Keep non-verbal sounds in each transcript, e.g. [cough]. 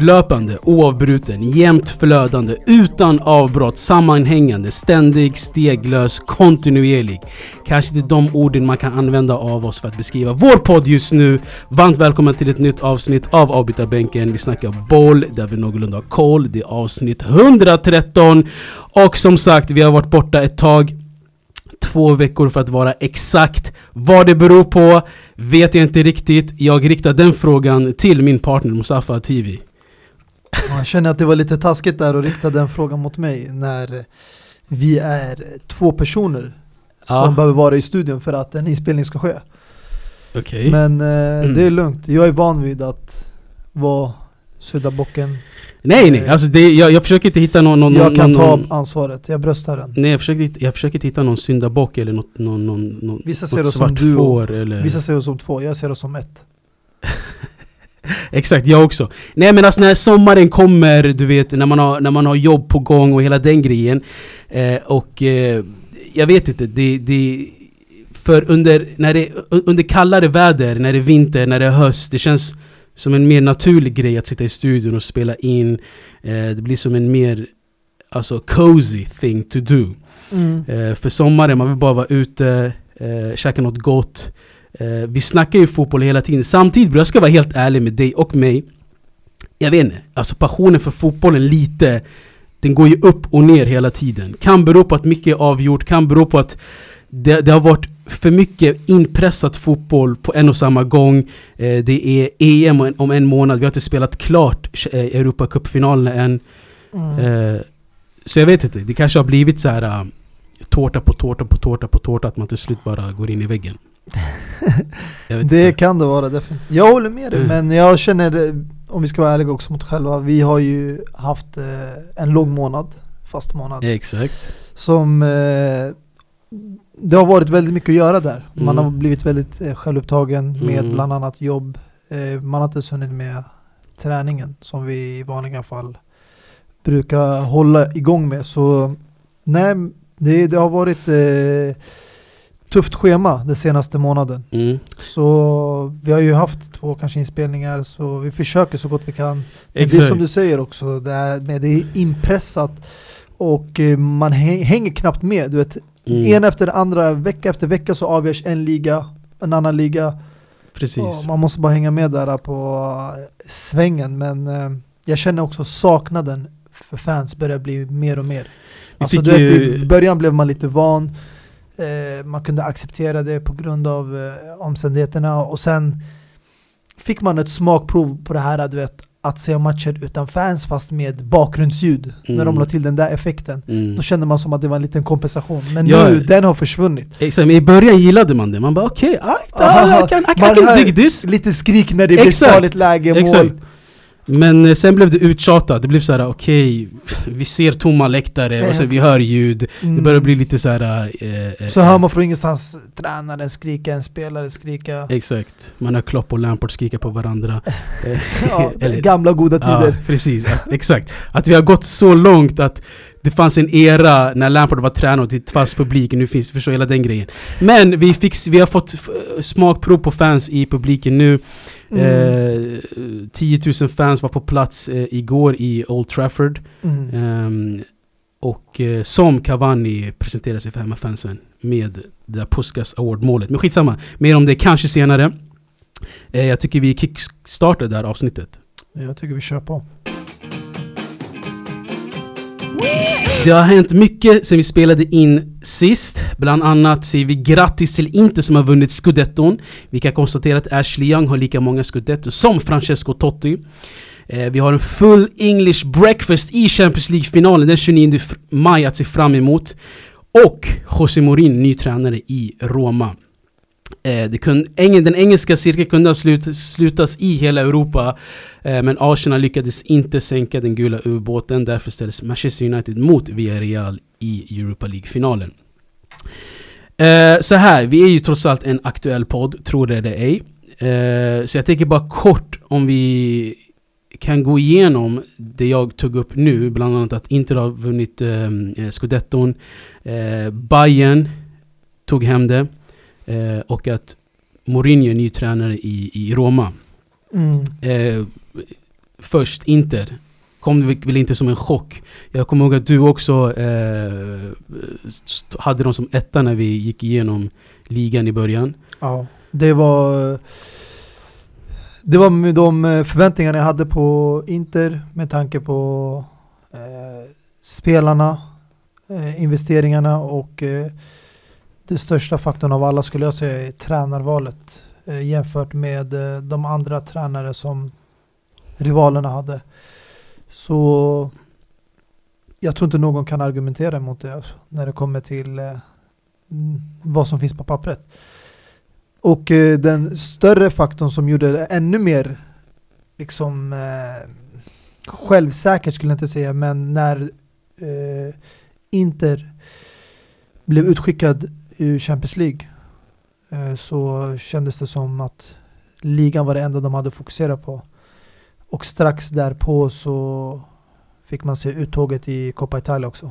Fortlöpande, oavbruten, jämnt flödande, utan avbrott, sammanhängande, ständig, steglös, kontinuerlig. Kanske inte de orden man kan använda av oss för att beskriva vår podd just nu. Varmt välkommen till ett nytt avsnitt av Avbytarbänken. Vi snackar boll där vi någorlunda har koll. Det är avsnitt 113. Och som sagt, vi har varit borta ett tag två veckor för att vara exakt. Vad det beror på vet jag inte riktigt. Jag riktar den frågan till min partner Mustafa TV. Jag känner att det var lite taskigt där att rikta den frågan mot mig när vi är två personer Ja. som behöver vara i studion för att en inspelning ska ske. Okej. Men eh, Mm. det är lugnt, jag är van vid att vara syndabocken. Nej nej, alltså det, jag, jag försöker inte hitta någon... någon Jag kan någon, ta någon ansvaret, jag bröstar den. Nej jag försöker, jag försöker inte hitta någon syndabock eller något, någon, någon, någon, Vissa ser oss som får eller... Vissa ser oss som två, jag ser oss som ett. [laughs] [laughs] Exakt, jag också. Nej men alltså när sommaren kommer, du vet, när man har, när man har jobb på gång och hela den grejen. Eh, och eh, jag vet inte, det, det... För under, när det, under kallare väder, när det är vinter, när det är höst, det känns som en mer naturlig grej att sitta i studion och spela in. Eh, det blir som en mer alltså cozy thing to do. Eh, för sommaren, man vill bara vara ute, eh, käka något gott. Eh, vi snackar ju fotboll hela tiden. Samtidigt, bro, jag ska vara helt ärlig med dig och mig. Jag vet inte, alltså passionen för fotbollen lite, den går ju upp och ner hela tiden. Kan bero på att mycket är avgjort, kan bero på att det, det har varit för mycket inpressat fotboll på en och samma gång. Eh, det är EM om en, månad, vi har inte spelat klart eh, Europacupfinalerna än. Mm. Eh, så jag vet inte, det kanske har blivit så här uh, tårta på tårta på tårta på tårta att man till slut bara går in i väggen. [laughs] Det inte. kan det vara definitivt. Jag håller med dig, Mm. men jag känner, om vi ska vara ärliga också mot själva, vi har ju haft eh, en lång månad, fast månad. Exakt. Som eh, Det har varit väldigt mycket att göra där. Man Mm. har blivit väldigt eh, självupptagen med Mm. bland annat jobb. Eh, man har inte ens hunnit med träningen som vi i vanliga fall brukar hålla igång med. Så nej, det, det har varit eh, tufft schema den senaste månaden. Mm. Så vi har ju haft två kanske inspelningar så vi försöker så gott vi kan. Men det är som du säger också, det är, med det är inpressat och eh, man hä- hänger knappt med. Du vet, Mm. En efter det andra, vecka efter vecka så avgörs en liga, en annan liga. Precis. Och man måste bara hänga med där på svängen. Men eh, jag känner också saknaden för fans börjar bli mer och mer. Vi Alltså, du vet, I början blev man lite van, man kunde acceptera det på grund av eh, omständigheterna och sen fick man ett smakprov på det här du vet, att se matcher utan fans fast med bakgrundsljud. När de Mm. la till den där effekten. Mm. Då kände man som att det var en liten kompensation. Men Ja. nu, den har försvunnit. Exakt, men i början gillade man det. Man bara okej, okay, Aha, I, can, I, can, I man can dig this. Lite skrik när det blir farligt läge, mål. Men eh, sen blev det uttjatat. Det blev så här: okej, vi ser tomma läktare och sen vi hör ljud. Det Mm. börjar bli lite så här. eh, eh, Så hör man från ingenstans tränaren skrika, en spelare skrika. Exakt. Man hör Klopp och Lampard skrika på varandra. [laughs] Eh, Ja, [laughs] eller- gamla goda Ja, tider. precis. Att, exakt. Att vi har gått så långt att det fanns en era när Lampard var tränare och till fast publik. Nu finns, förstår hela den grejen. Men vi, fick, vi har fått smakprov på fans i publiken nu. Mm. Eh, 10 000 fans var på plats eh, igår i Old Trafford. Mm. Ehm, och eh, som Cavani presenterade sig för hemmafansen med det där Puskas Award-målet. Men skitsamma, mer om det kanske senare. Eh, jag tycker vi kickstartar det här avsnittet. Jag tycker vi kör på. Det har hänt mycket sen vi spelade in sist. Bland annat säger vi grattis till Inter som har vunnit scudetton. Vi kan konstatera att Ashley Young har lika många scudetton som Francesco Totti. Eh, vi har en full English breakfast i Champions League-finalen den 29 maj att se fram emot. Och José Mourinho, ny tränare i Roma. Eh, det eng, den engelska cirkeln kunde ha slut, slutas i hela Europa eh, men Arsenal lyckades inte sänka den gula ubåten därför ställdes Manchester United mot Villarreal i Europa League-finalen. Eh, så här, vi är ju trots allt en aktuell podd, tror det eller ej. Eh, så jag tänker bara kort om vi kan gå igenom det jag tog upp nu, bland annat att Inter har vunnit eh, eh Scudetton, eh, Bayern tog hem det eh, och att Mourinho är ny tränare i, i Roma. Mm. Eh, först, Inter, kom det väl inte som en chock. Jag kommer ihåg att du också eh, hade dem som etta när vi gick igenom ligan i början. Ja, det var det var med de eh, förväntningarna jag hade på Inter med tanke på eh, spelarna, eh, investeringarna och den det största faktorn av alla skulle jag säga är tränarvalet eh, jämfört med eh, de andra tränare som rivalerna hade. Så jag tror inte någon kan argumentera emot det alltså, när det kommer till eh, mm, vad som finns på pappret. Och eh, den större faktorn som gjorde det ännu mer liksom eh, självsäkert skulle jag inte säga, men när eh, Inter blev utskickad ur Champions League eh, så kändes det som att ligan var det enda de hade fokuserat på. Och strax därpå så fick man se uttåget i Coppa Italia också.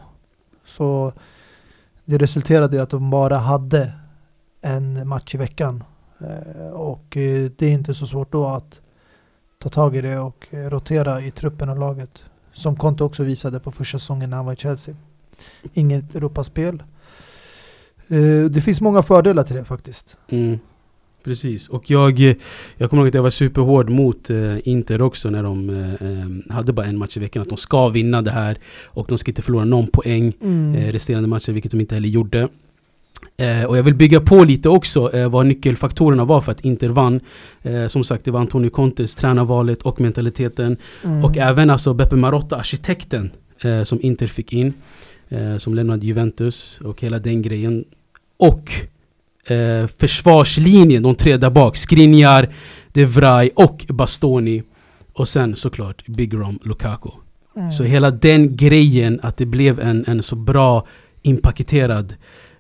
Så det resulterade i att de bara hade en match i veckan. Eh, och eh, det är inte så svårt då att ta tag i det och rotera i truppen och laget. Som Conte också visade på första säsongen när han var i Chelsea. Inget Europaspel. Eh, det finns många fördelar till det faktiskt. Mm. Precis, och jag, jag kommer ihåg att jag var superhård mot eh, Inter också när de eh, eh, hade bara en match i veckan. Att de ska vinna det här och de ska inte förlora någon poäng eh, resterande matcher, vilket de inte heller gjorde. Eh, och jag vill bygga på lite också eh, vad nyckelfaktorerna var för att Inter vann. Eh, som sagt, det var Antonio Contes tränarvalet och mentaliteten. Mm. Och även alltså Beppe Marotta, arkitekten eh, som Inter fick in. Eh, som lämnade Juventus och hela den grejen. Och eh, försvarslinjen, de tre där bak. Skriniar, De Vrij och Bastoni. Och sen såklart Big Rom Lukaku. Mm. Så hela den grejen att det blev en, en så bra inpaketerad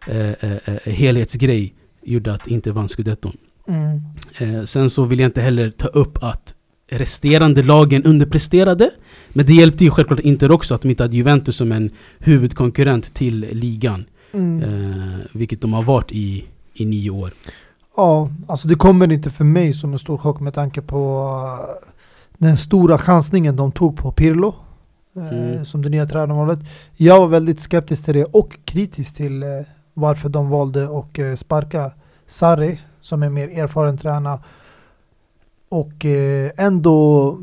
eh, eh, eh, helhetsgrej gjorde att inte vann scudetton. Mm. Eh, sen så vill jag inte heller ta upp att resterande lagen underpresterade. Men det hjälpte ju självklart inte också att de inte hade Juventus som en huvudkonkurrent till ligan. Mm. Eh, vilket de har varit i, i nio år. Ja, alltså det kommer inte för mig som en stor chock med tanke på uh, den stora chansningen de tog på Pirlo. eh, Mm. Som det nya tränarvalet. Jag var väldigt skeptisk till det och kritisk till eh, varför de valde att eh, sparka Sarri som är mer erfaren tränare. Och eh, ändå,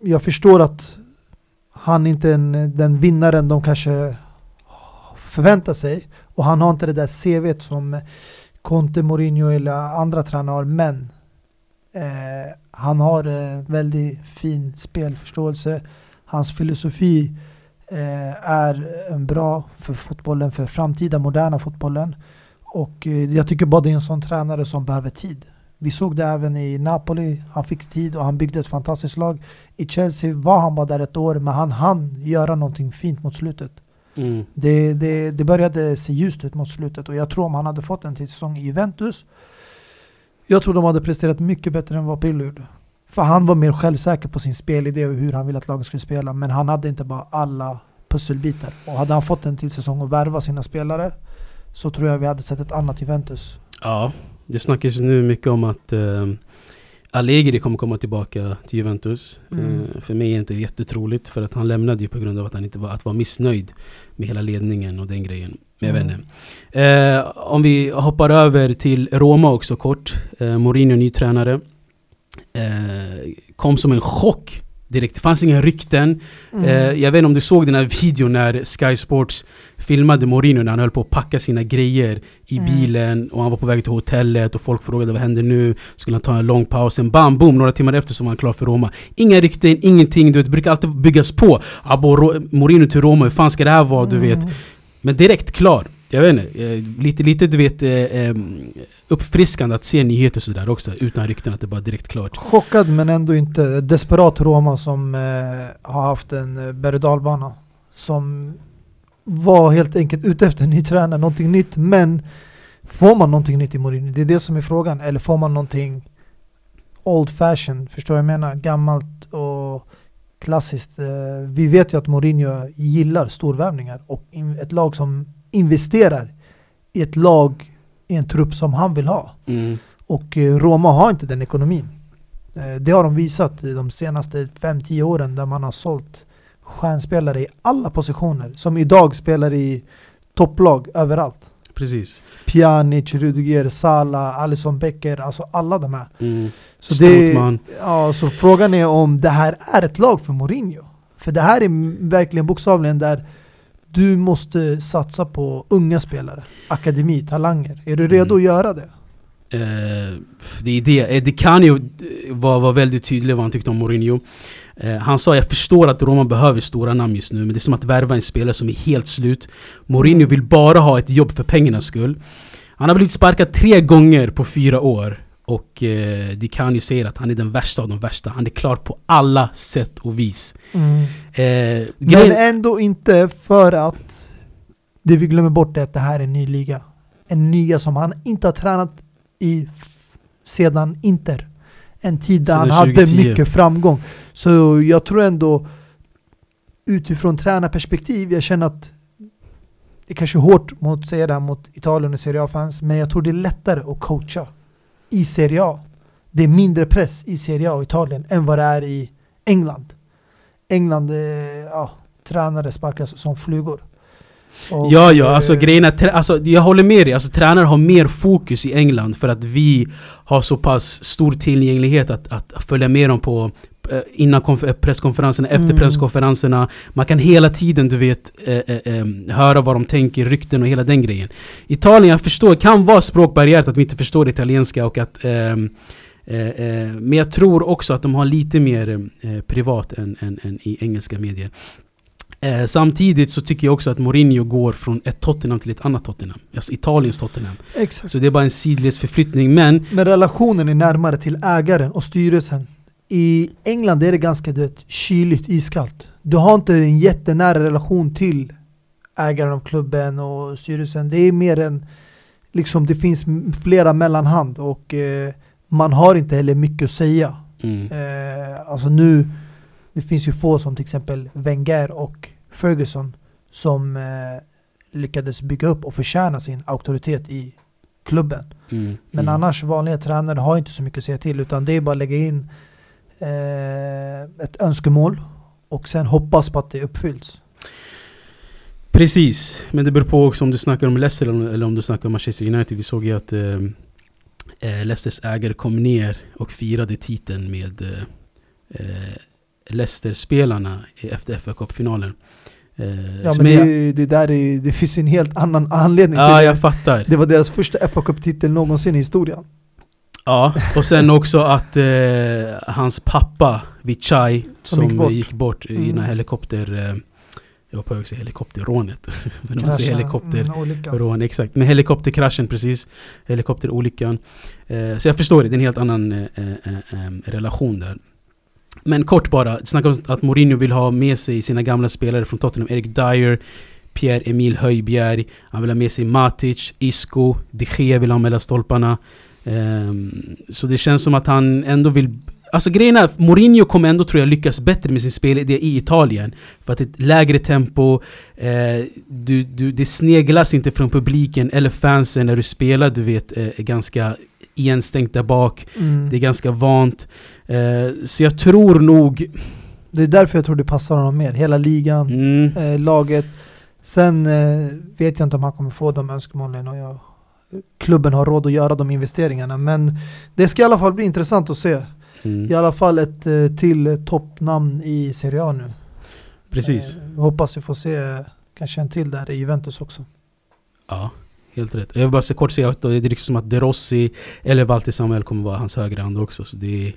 jag förstår att han inte är en, den vinnaren de kanske förväntar sig. Och han har inte det där CV som Conte, Mourinho eller andra tränare har, men eh, han har eh, väldigt fin spelförståelse. Hans filosofi eh, är en bra för fotbollen, för framtida moderna fotbollen. Och eh, jag tycker bara det är en sån tränare som behöver tid. Vi såg det även i Napoli, han fick tid och han byggde ett fantastiskt lag. I Chelsea var han bara där ett år, men han hann göra någonting fint mot slutet. Mm. Det, det, det började se ljust ut mot slutet och jag tror om han hade fått en till säsong i Juventus Jag tror de hade presterat mycket bättre än vad Pirlo gjorde. För han var mer självsäker på sin spelidé och hur han ville att laget skulle spela. Men han hade inte bara alla pusselbitar. Och hade han fått en till säsong och värva sina spelare så tror jag vi hade sett ett annat Juventus. Ja, det snackas nu mycket om att eh, Allegri kommer komma tillbaka till Juventus. Mm. Eh, för mig är det inte jättetroligt för att han lämnade ju på grund av att han inte var, att var missnöjd med hela ledningen och den grejen. Men jag Mm. Eh, om vi hoppar över till Roma också kort. Eh, Mourinho, ny tränare. Eh, kom som en chock direkt. Det fanns inga rykten. Mm. Eh, jag vet inte om du såg den här videon när Sky Sports filmade Mourinho när han höll på att packa sina grejer i Mm. bilen och han var på väg till hotellet och folk frågade vad händer nu? Skulle han ta en lång paus? Sen bam, boom, några timmar efter så var han klar för Roma. Inga rykten, ingenting. Du vet, det brukar alltid byggas på. Abo, Mourinho till Roma, hur fan ska det här vara? Du vet. Mm. Men direkt klar. Jag vet inte, eh, lite, lite du vet eh, eh, uppfriskande att se nyheter sådär också utan rykten att det bara direkt klart. Chockad men ändå inte. Desperat Roma som har haft en berg. Som var helt enkelt ute efter en ny tränare, någonting nytt. Men får man någonting nytt i Mourinho? Det är det som är frågan. Eller får man någonting old fashion? Förstår vad jag menar? Gammalt och klassiskt. Eh, vi vet ju att Mourinho gillar storvärvningar och ett lag som investerar i ett lag, i en trupp som han vill ha. Mm. Och eh, Roma har inte den ekonomin. Eh, Det har de visat i de senaste 5-10 åren där man har sålt stjärnspelare i alla positioner som idag spelar i topplag överallt. Precis. Pjanic, Rudiger, Salah, Alisson Becker, alltså alla de här. Mm. Så, det, ja, så frågan är om det här är ett lag för Mourinho. För det här är verkligen bokstavligen där du måste satsa på unga spelare, akademi, talanger. Är du redo Mm. att göra det? Eh, det är det. Eh, Det kan ju vara var väldigt tydlig vad han tyckte om Mourinho. Eh, han sa jag förstår att Roma behöver stora namn just nu men det är som att värva en spelare som är helt slut. Mourinho vill bara ha ett jobb för pengarnas skull. Han har blivit sparkad tre gånger på fyra år. Och eh, Di Canio säger att han är den värsta av de värsta. Han är klar på alla sätt och vis. Eh, Men ändå inte för att det vi glömmer bort är att det här är en ny liga. En liga som han inte har tränat i sedan Inter. En tid där han hade 2010. mycket framgång. Så jag tror ändå utifrån tränarperspektiv, jag känner att det är kanske är hårt mot säga det här mot Italien och Serie A-fans, men jag tror det är lättare att coacha i Serie A. Det är mindre press i Serie A och Italien än vad det är i England. England, eh, ja, tränare sparkas som flugor. Och, Ja, ja, alltså eh, grejen är, alltså, jag håller med dig. Alltså, tränare har mer fokus i England för att vi har så pass stor tillgänglighet att, att följa med dem på eh, innan eh, presskonferenserna, efter Mm. presskonferenserna. Man kan hela tiden, du vet, eh, eh, höra vad de tänker, rykten och hela den grejen. Italien, jag förstår, kan vara språkbarriärt att vi inte förstår italienska och att ehm, eh, men jag tror också att de har lite mer privat än, än, än i engelska medier. Eh, samtidigt så tycker jag också att Mourinho går från ett Tottenham till ett annat Tottenham. Alltså Italiens Tottenham. Exakt. Så det är bara en sidleds förflyttning. Men Men relationen är närmare till ägaren och styrelsen. I England är det ganska vet, kyligt, iskallt. Du har inte en jättenära relation till ägaren av klubben och styrelsen. Det är mer en, liksom det finns flera mellanhand och eh, man har inte heller mycket att säga. mm, Eh, alltså nu, det finns ju få som till exempel Wenger och Ferguson som eh, lyckades bygga upp och förtjäna sin auktoritet i klubben. mm, Men mm. annars vanliga tränare har inte så mycket att säga till utan det är bara att lägga in eh, ett önskemål och sen hoppas på att det uppfylls. Precis, men det beror på också om du snackar om Leicester eller om du snackar om Manchester United. Vi såg ju att eh, eh, Leicesters ägare kom ner och firade titeln med eh, eh, Leicester-spelarna i- efter FA Cup-finalen. Eh, Ja som men det, det där är, det finns en helt annan anledning Ja, det. jag fattar. Det var deras första FA Cup-titel någonsin i historien. Ja, och sen också att eh, hans pappa Vichai som, gick bort. gick bort, i Mm. den här helikopter... Eh, jag var på väg att säga helikopterrånet. [laughs] Men man säger Kraschen, helikopter... mm, exakt. Med helikopterkraschen precis. Helikopterolyckan. Eh, så jag förstår det, det är en helt annan eh, eh, eh, relation där. Men kort bara, snacka om att Mourinho vill ha med sig sina gamla spelare från Tottenham. Erik Dyer, Pierre-Emil Höjbjerg. Han vill ha med sig Matic, Isco, de Gea vill ha mellan stolparna. Ehm, så det känns som att han ändå vill... Alltså grejen är, Mourinho kommer ändå tror jag lyckas bättre med sin spelidé i Italien. För att ett lägre tempo, eh, du, du, det sneglas inte från publiken eller fansen när du spelar, du vet, eh, är ganska igenstängt där bak. Mm. Det är ganska vant. Eh, så jag tror nog... Det är därför jag tror det passar honom mer. Hela ligan, Mm, eh, laget. Sen eh, vet jag inte om han kommer få de önskemålen och jag, klubben har råd att göra de investeringarna. Men det ska i alla fall bli intressant att se. mm, I alla fall ett eh, till toppnamn i Serie A nu. precis. Eh, hoppas vi får se eh, kanske en till där i Juventus också. Ja, helt rätt. Jag vill bara så kort säga att det är liksom att De Rossi eller Walter Samuel kommer vara hans högra hand också. Så det är,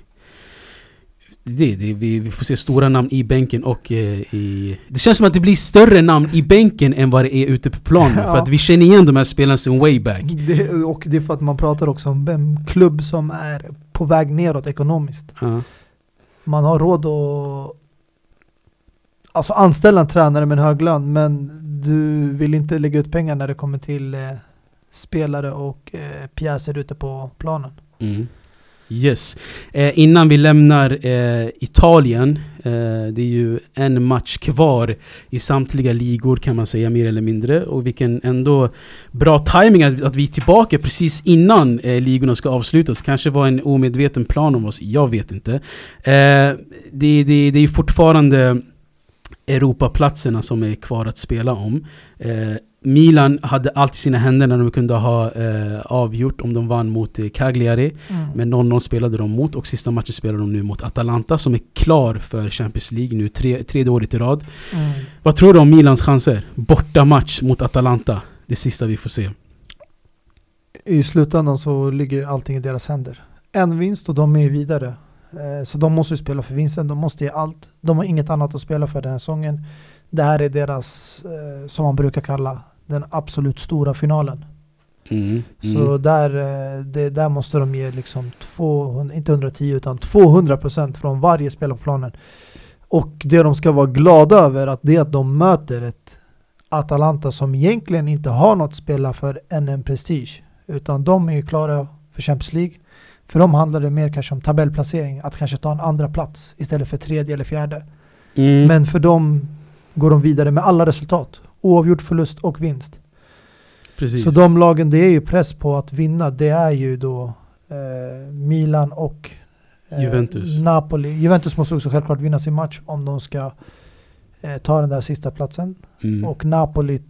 det, det, vi, vi får se stora namn i bänken och eh, i... Det känns som att det blir större namn i bänken än vad det är ute på planen. Ja. [laughs] För att vi känner igen de här spelarna sen way back. Det, och det är för att man pratar också om en klubb som är på väg neråt ekonomiskt. Ja. Man har råd att alltså anställa en tränare med en hög lön men du vill inte lägga ut pengar när det kommer till eh, spelare och eh, pjäser ute på planen. Mm. Yes. Eh, innan vi lämnar eh, Italien, eh, det är ju en match kvar i samtliga ligor kan man säga mer eller mindre. Och vilken ändå bra timing att, att vi är tillbaka precis innan eh, ligorna ska avslutas. Kanske var en omedveten plan om oss, jag vet inte. Eh, det, det, det är fortfarande Europaplatserna som är kvar att spela om. Eh, Milan hade allt i sina händer när de kunde ha eh, avgjort om de vann mot eh, Cagliari. Mm. Men 0-0 spelade de mot och sista matchen spelade de nu mot Atalanta som är klar för Champions League nu tre, tredje året i rad. Mm. Vad tror du om Milans chanser? Borta match mot Atalanta. Det sista vi får se. I slutändan så ligger allting i deras händer. En vinst och de är vidare. Eh, Så de måste ju spela för vinsten, de måste ge allt. De har inget annat att spela för den här säsongen. Det här är deras, eh, som man brukar kalla, den absolut stora finalen. Mm, Så mm. där, eh, det, där måste de ge liksom 200, inte 110 utan 200% från varje spelare på planen. Och det de ska vara glada över att det är att de möter ett Atalanta som egentligen inte har något spela för än en prestige. Utan de är ju klara för Champions League. För dem handlar det mer kanske om tabellplacering, att kanske ta en andra plats istället för tredje eller fjärde. Mm. Men för dem går de vidare med alla resultat. Oavgjort förlust och vinst. Precis. Så de lagen, det är ju press på att vinna. Det är ju då eh, Milan och eh, Juventus. Napoli. Juventus måste också självklart vinna sin match om de ska eh, ta den där sista platsen. mm. Och Napoli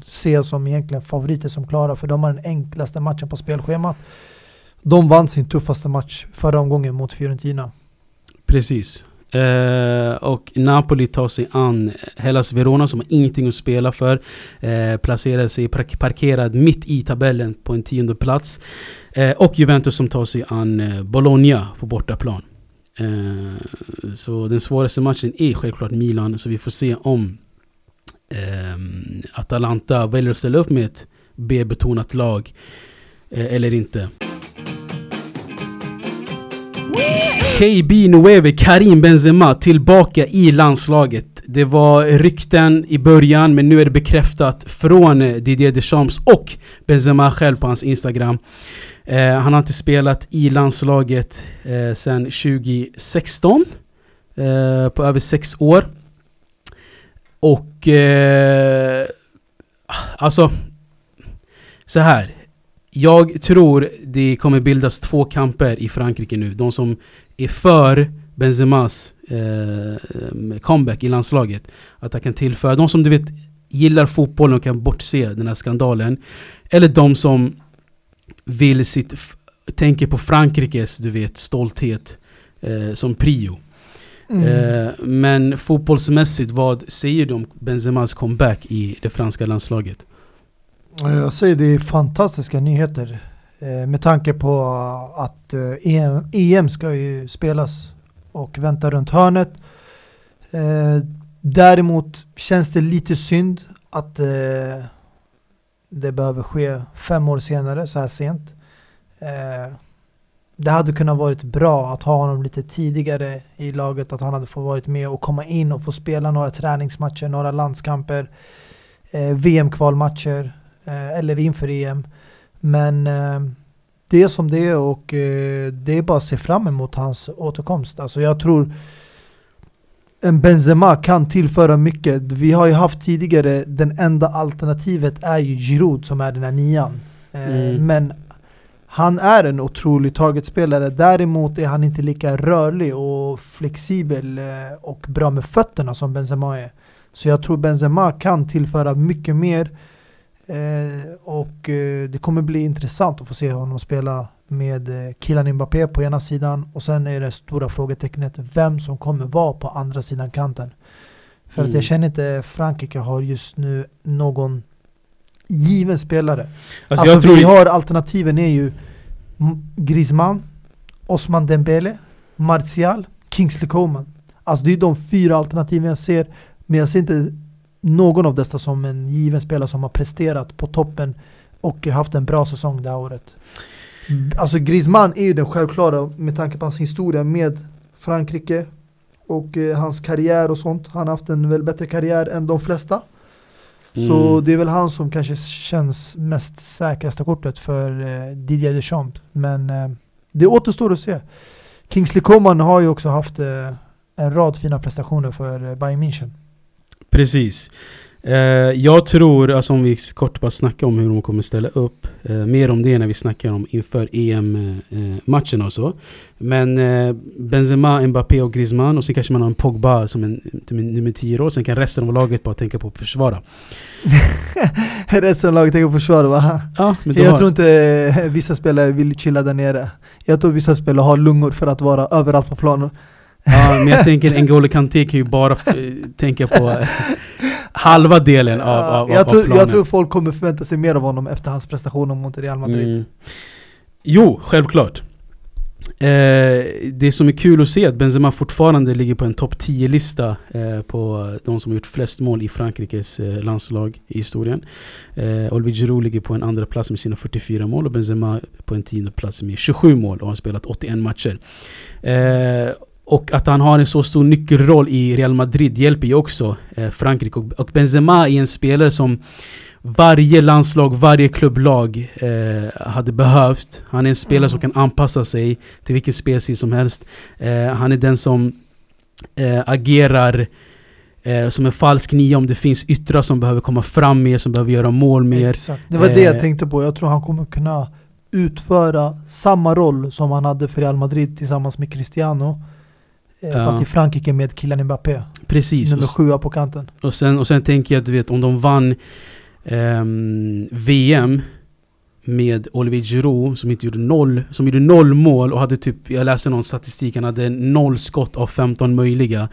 ses som egentligen favoriter som klara för de har den enklaste matchen på spelschemat. De vann sin tuffaste match förra omgången mot Fiorentina. Precis. Eh, och Napoli tar sig an Hellas Verona som har ingenting att spela för. Eh, placerar sig park parkerad mitt i tabellen på en tionde plats. Eh, och Juventus som tar sig an eh, Bologna på bortaplan. Eh, så den svåraste matchen är självklart Milan. Så vi får se om eh, Atalanta väljer att ställa upp med ett B-betonat lag eh, eller inte. KB Nueve Karim Benzema tillbaka i landslaget. Det var rykten i början men nu är det bekräftat från Didier Deschamps och Benzema själv på hans Instagram. Eh, han har inte spelat i landslaget eh, sedan 2016. Eh, på över sex år. Och... Eh, alltså... Så här. Jag tror det kommer bildas två kamper i Frankrike nu. De som är för Benzemas eh, comeback i landslaget. Att han kan tillföra, de som du vet gillar fotbollen och kan bortse den här skandalen. Eller de som vill sitt, tänker på Frankrikes, du vet, stolthet eh, som prio. Eh, men fotbollsmässigt, vad säger du om Benzemas comeback i det franska landslaget? Jag säger det är fantastiska nyheter. Eh, med tanke på att eh, EM, EM ska ju spelas och vänta runt hörnet. Eh, däremot känns det lite synd att det behöver ske fem år senare, så här sent. Det hade kunnat varit bra att ha honom lite tidigare i laget, att han hade fått varit med och komma in och få spela några träningsmatcher, några landskamper, VM-kvalmatcher eller inför EM. Men eh, det är som det är och eh, det är bara att se fram emot hans återkomst. Alltså jag tror en Benzema kan tillföra mycket. Vi har ju haft tidigare, den enda alternativet är ju Giroud som är den här nian. Eh, Mm. Men han är en otrolig targetspelare. Däremot är han inte lika rörlig och flexibel eh, och bra med fötterna som Benzema är. Så jag tror Benzema kan tillföra mycket mer. Eh, och eh, det kommer bli intressant att få se honom spela med eh, Kylian Mbappé på ena sidan och sen är det stora frågetecknet vem som kommer vara på andra sidan kanten. För att Mm. jag känner inte Frankrike har just nu någon given spelare. Alltså, Alltså, vi har alternativen är ju Griezmann, Osman Dembele, Martial, Kingsley Coman. Alltså det är de fyra alternativen jag ser. Men jag ser inte någon av dessa som en given spelare som har presterat på toppen och haft en bra säsong det här året. Alltså Griezmann är ju den självklara med tanke på hans historia med Frankrike och eh, hans karriär och sånt. Han har haft en väl bättre karriär än de flesta. Så Mm. det är väl han som kanske känns mest säkraste kortet för eh, Didier Deschamps. Men eh, det återstår att se. Kingsley Coman har ju också haft eh, en rad fina prestationer för eh, Bayern München. Precis. Eh, jag tror, alltså om vi kort bara snackar om hur de kommer ställa upp. Eh, mer om det när vi snackar om inför EM-matcherna och så. Men eh, Benzema, Mbappé och Griezmann och sen kanske man har en Pogba som en, en nummer 10 år. Sen kan resten av laget bara tänka på att försvara. [laughs] resten av laget tänker på att försvara va? Ja, men Jag har, tror inte eh, vissa spelare vill chilla där nere. Jag tror vissa spelare har lungor för att vara överallt på planen. Ja, men jag tänker N'Golo Kanté kan ju bara tänka på eh, [laughs] halva delen av, av, av, jag, av tror, planen. jag tror folk kommer förvänta sig mer av honom efter hans prestationer mot Real Madrid. Mm. Jo, självklart. Eh, det som är kul att se är att Benzema fortfarande ligger på en topp 10-lista eh, på de som har gjort flest mål i Frankrikes eh, landslag i historien. Eh, Olivier Giroud ligger på en andra plats med sina 44 mål och Benzema på en tionde plats med 27 mål och har spelat 81 matcher. Och att han har en så stor nyckelroll i Real Madrid hjälper ju också eh, Frankrike. Och, och Benzema är en spelare som varje landslag, varje klubblag eh, hade behövt. Han är en spelare som kan anpassa sig till vilken spelstil som helst. Eh, han är den som eh, agerar eh, som en falsk nia om det finns yttrar som behöver komma fram mer, som behöver göra mål mer. Exakt. Det var det jag Eh, tänkte på. Jag tror han kommer kunna utföra samma roll som han hade för Real Madrid tillsammans med Cristiano. Eh, Ja. Fast i Frankrike med Kylian Mbappé. Precis. Nummer sjua på kanten. och, sen, och sen tänker jag att du vet, om de vann ehm, VM med Olivier Giroud som inte gjorde noll, som gjorde noll mål och hade typ, jag läste någon statistik, han hade noll skott av 15 möjliga.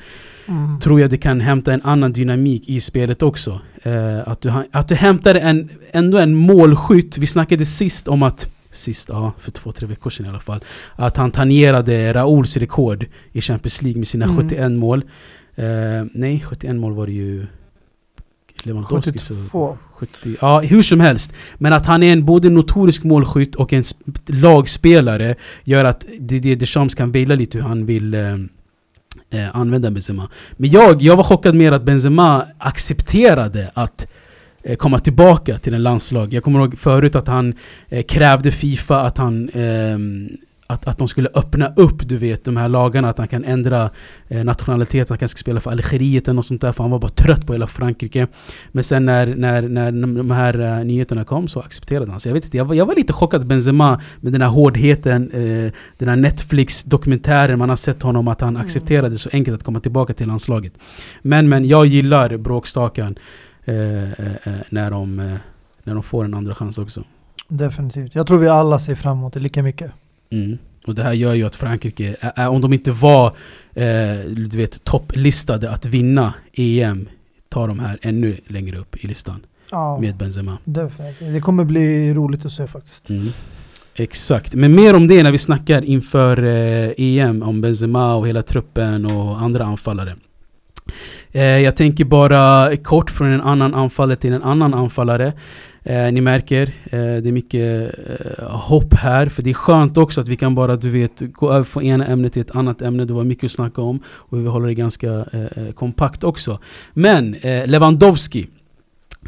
Mm. tror jag det kan hämta en annan dynamik i spelet också. Eh, att, du, att du hämtar en, ändå en målskytt. Vi snackade sist om att, sist, ja, för två, tre veckor sedan i alla fall, att han tangerade Rauls rekord i Champions League med sina Mm. 71 mål. Eh, nej, 71 mål var det ju Lewandowski. Så 72. 70, ja, hur som helst. Men att han är en både notorisk målskytt och en sp- lagspelare gör att Didier Deschamps kan välja lite hur han vill eh, eh, använda Benzema. Men jag, jag var chockad med att Benzema accepterade att komma tillbaka till en landslag. Jag kommer ihåg förut att han eh, krävde Fifa att han ehm, att, att de skulle öppna upp du vet de här lagarna, att han kan ändra eh, nationalitet, han kanske ska spela för Algeriet eller något sånt där för han var bara trött på hela Frankrike. Men sen när, när, när de här uh, nyheterna kom så accepterade han. Så jag vet inte, jag var, jag var lite chockad Benzema med den här hårdheten, eh, den här Netflix-dokumentären, man har sett honom att han Mm. accepterade så enkelt att komma tillbaka till landslaget. Men, men jag gillar bråkstakan eh, eh, eh, när, de, eh, när de får en andra chans också. Definitivt. Jag tror vi alla ser fram emot det lika mycket. Mm. Och det här gör ju att Frankrike, om de inte var eh, du vet, topplistade att vinna EM, tar de här ännu längre upp i listan Ja, med Benzema. definitivt. Det kommer bli roligt att se faktiskt. Mm. Exakt, men mer om det när vi snackar inför eh, EM om Benzema och hela truppen och andra anfallare. Eh, jag tänker bara kort från en annan anfallare till en annan anfallare. Eh, ni märker, eh, det är mycket eh, hopp här. För det är skönt också att vi kan bara du vet, gå över från ena ämnet till ett annat ämne. Det var mycket att snacka om. Och vi håller det ganska eh, eh, kompakt också. Men Lewandowski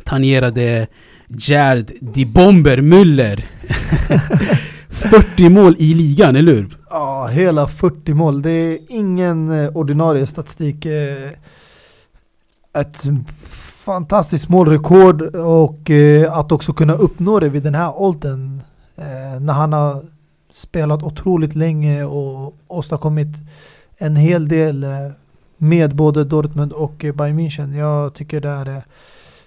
tangerade Gerd Die Bomber Müller. [laughs] [laughs] 40 mål i ligan, eller hur? Ja, hela 40 mål. Det är ingen eh, ordinarie statistik. Eh, ett fantastiskt målrekord och eh, att också kunna uppnå det vid den här åldern. När han har spelat otroligt länge och åstadkommit en hel del med både Dortmund och Bayern München. Jag tycker det är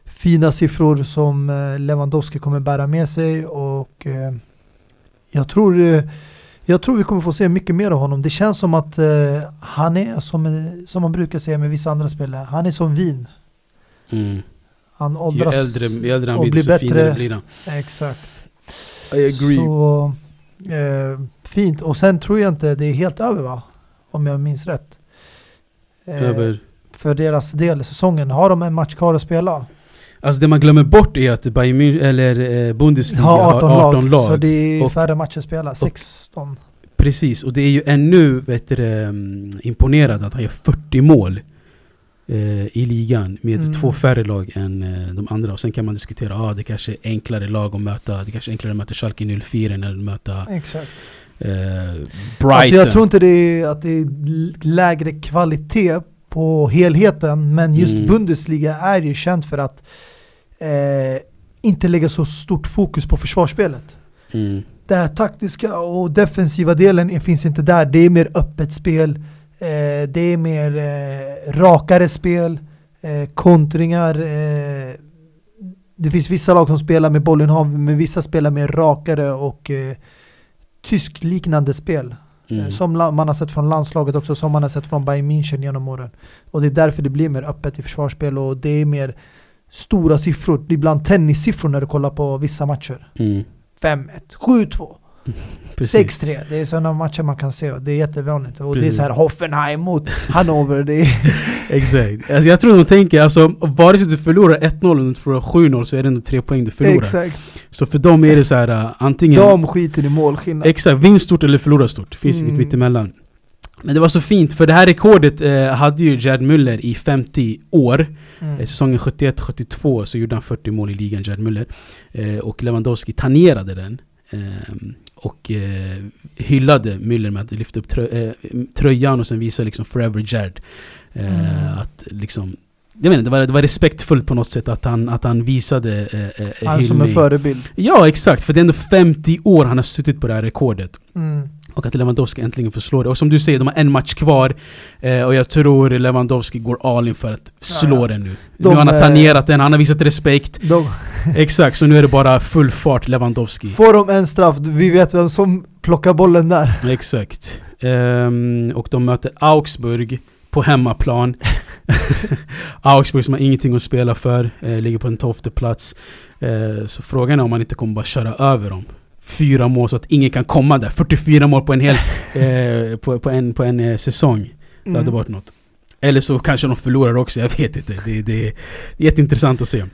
fina siffror som Lewandowski kommer bära med sig och jag tror eh, jag tror vi kommer få se mycket mer av honom. Det känns som att eh, han är som, eh, som man brukar säga med vissa andra spelare. Han är som vin. Mm. Han Ju åldras. äldre, ju äldre han och blir, så bättre. finare blir han. Exakt. I Så eh, fint. Och sen tror jag inte det är helt över va? Om jag minns rätt. Eh, Över. För deras del, säsongen. Har de en match kvar att spela? Alltså det man glömmer bort är att Bayern München, eller eh, Bundesliga Har 18, har 18 lag. Så det är Och- färre matcher att spela. 16. Precis, och det är ju ännu det, mm, imponerande att han gör 40 mål eh, i ligan med Mm. två färre lag än eh, de andra. Och sen kan man diskutera, ah, det kanske är enklare lag att möta, det kanske är enklare att möta Schalke 04 än att möta Exakt. eh, Brighton. Alltså jag tror inte det är, att det är lägre kvalitet på helheten, men just Mm. Bundesliga är ju känt för att eh, inte lägga så stort fokus på försvarsspelet. Mm. Här taktiska och defensiva delen finns inte där. Det är mer öppet spel, eh, det är mer eh, rakare spel, eh, kontringar. Eh, det finns vissa lag som spelar med bollinnehav, men vissa spelar mer rakare och eh, tyskliknande spel. Mm. Eh, Som man har sett från landslaget också, som man har sett från Bayern München genom åren. Och det är därför det blir mer öppet i försvarsspel och det är mer stora siffror. Det är ibland tennissiffror när du kollar på vissa matcher. Mm. 5-1, 7-2, [laughs] Precis. 6-3. Det är sådana matcher man kan se och det är jättevanligt. Och det är Precis. så här Hoffenheim mot Hannover. Det är, [laughs] Exakt. Alltså jag tror de tänker, alltså vare sig du förlorar 1-0 eller du förlorar 7-0 så är det ändå tre poäng du förlorar. exakt. Så för dem är det så här uh, antingen... De skiter i målskillnad. Exakt, vinst stort eller förlora stort. Det finns Mm. inget mittemellan. Men det var så fint, för det här rekordet eh, hade ju Gerd Müller i 50 år. Mm. Eh, Säsongen 71-72 så gjorde han 40 mål i ligan, Gerd Müller. Eh, och Lewandowski tangerade den. Och eh, hyllade Müller med att lyfta upp trö eh, tröjan och sen visa liksom 'Forever Gerd' eh, Mm. Att liksom jag menar, det, var, det var respektfullt på något sätt att han, att han visade eh, eh, Han som en förebild. Ja exakt, för det är ändå 50 år han har suttit på det här rekordet. Mm. Och att Lewandowski äntligen får slå det. Och som du säger, de har en match kvar. Eh, och jag tror Lewandowski går all in för att slå Ja, ja. den nu. De, nu har han eh, tangerat den, han har visat respekt. De, [laughs] Exakt, så nu är det bara full fart Lewandowski. får de en straff, vi vet vem som plockar bollen där. Exakt. Ehm, och de möter Augsburg på hemmaplan. [laughs] Augsburg som har ingenting att spela för, eh, ligger på en tolfte plats. Eh, så frågan är om man inte kommer bara köra över dem. Fyra mål så att ingen kan komma där. 44 mål på en hel [laughs] eh, på, på en, på en eh, säsong. Det hade Mm. varit något. Eller så kanske de förlorar också, jag vet inte. Det, det, det är jätteintressant att se.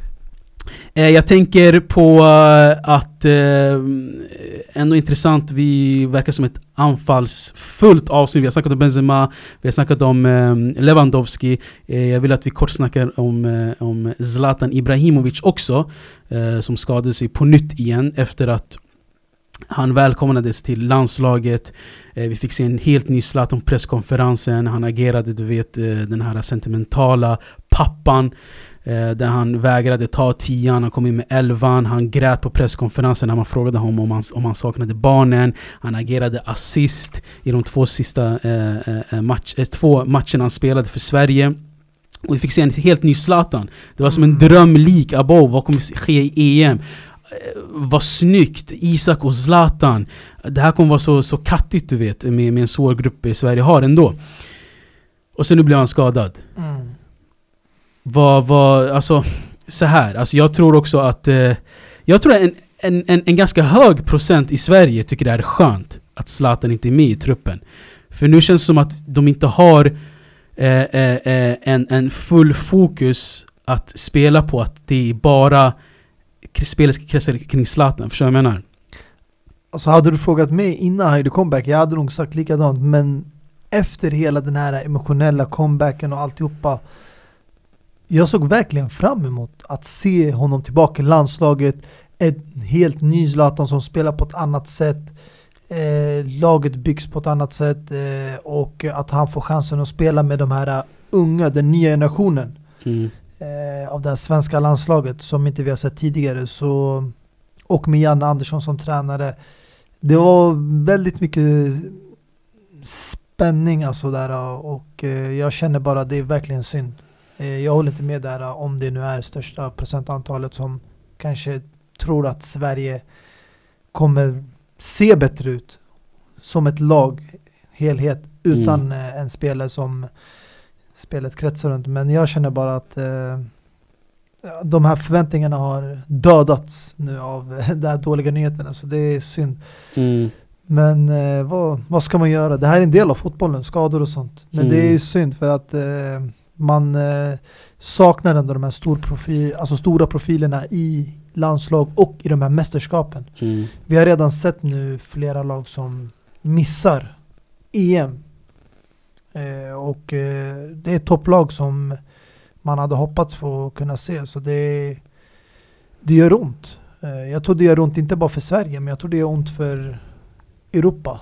Eh, jag tänker på eh, att eh, ändå intressant, vi verkar som ett anfallsfullt avsnitt. Vi har snackat om Benzema, vi har snackat om eh, Lewandowski. Eh, jag vill att vi kort snackar om, eh, om Zlatan Ibrahimovic också. Som skadade sig på nytt igen efter att han välkomnades till landslaget. Eh, vi fick se en helt ny Zlatan på presskonferensen. Han agerade, du vet, eh, den här sentimentala pappan. Eh, där han vägrade ta tian, han kom in med elvan, han grät på presskonferensen när man frågade honom om han, om han saknade barnen. Han agerade assist i de två sista match, två matcherna han spelade för Sverige. Och vi fick se en helt ny Zlatan. Det var som en Mm. drömlik above, vad kommer ske i EM? Eh, Vad snyggt! Isak och Zlatan. Det här kommer vara så, så kattigt du vet, med, med en svår grupp i Sverige har ändå. Och sen nu blev han skadad. Mm. Vad, vad, alltså så här. Alltså jag tror också att eh, Jag tror en, en, en, en ganska hög procent i Sverige tycker det är skönt att Zlatan inte är med i truppen. För nu känns det som att de inte har eh, eh, eh, en, en full fokus att spela på att det är bara spelet ska kretsa kring Zlatan. Förstår du vad jag menar? Alltså hade du frågat mig innan han gjorde comeback, jag hade nog sagt likadant. Men efter hela den här emotionella comebacken och alltihopa. Jag såg verkligen fram emot att se honom tillbaka i landslaget. En helt ny Zlatan som spelar på ett annat sätt. Eh, laget byggs på ett annat sätt. Eh, och att han får chansen att spela med de här unga, den nya generationen Mm. Eh, av det här svenska landslaget som inte vi har sett tidigare. Så, och med Janne Andersson som tränare. Det var väldigt mycket spänning alltså där och eh, jag känner bara att det är verkligen synd. Eh, jag håller inte med där om det nu är största procentantalet som kanske tror att Sverige kommer se bättre ut som ett lag, helhet, utan Mm. en spelare som spelet kretsar runt. Men jag känner bara att eh, de här förväntningarna har dödats nu av [laughs] de här dåliga nyheterna, så det är synd. Mm. Men eh, vad, vad ska man göra? Det här är en del av fotbollen, skador och sånt. Men det är Mm. ju synd för att eh, man eh, saknar ändå de här stor profil, alltså stora profilerna i landslag och i de här mästerskapen. Mm. Vi har redan sett nu flera lag som missar EM. Eh, och eh, det är ett topplag som man hade hoppats få kunna se. Så det, det gör ont. Eh, jag tror det gör ont inte bara för Sverige, men jag tror det gör ont för Europa.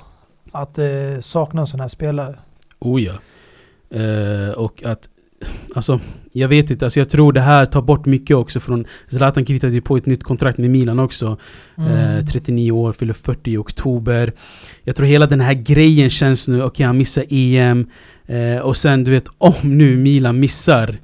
att eh, sakna en sån här spelare. Oh ja. Eh, och att, alltså, jag vet inte, alltså jag tror det här tar bort mycket också från Zlatan kritade ju på ett nytt kontrakt med Milan också. Mm. Eh, 39 år, fyller 40 i oktober. Jag tror hela den här grejen känns nu, okej okay, han missar EM. Eh, och sen du vet, om nu Milan missar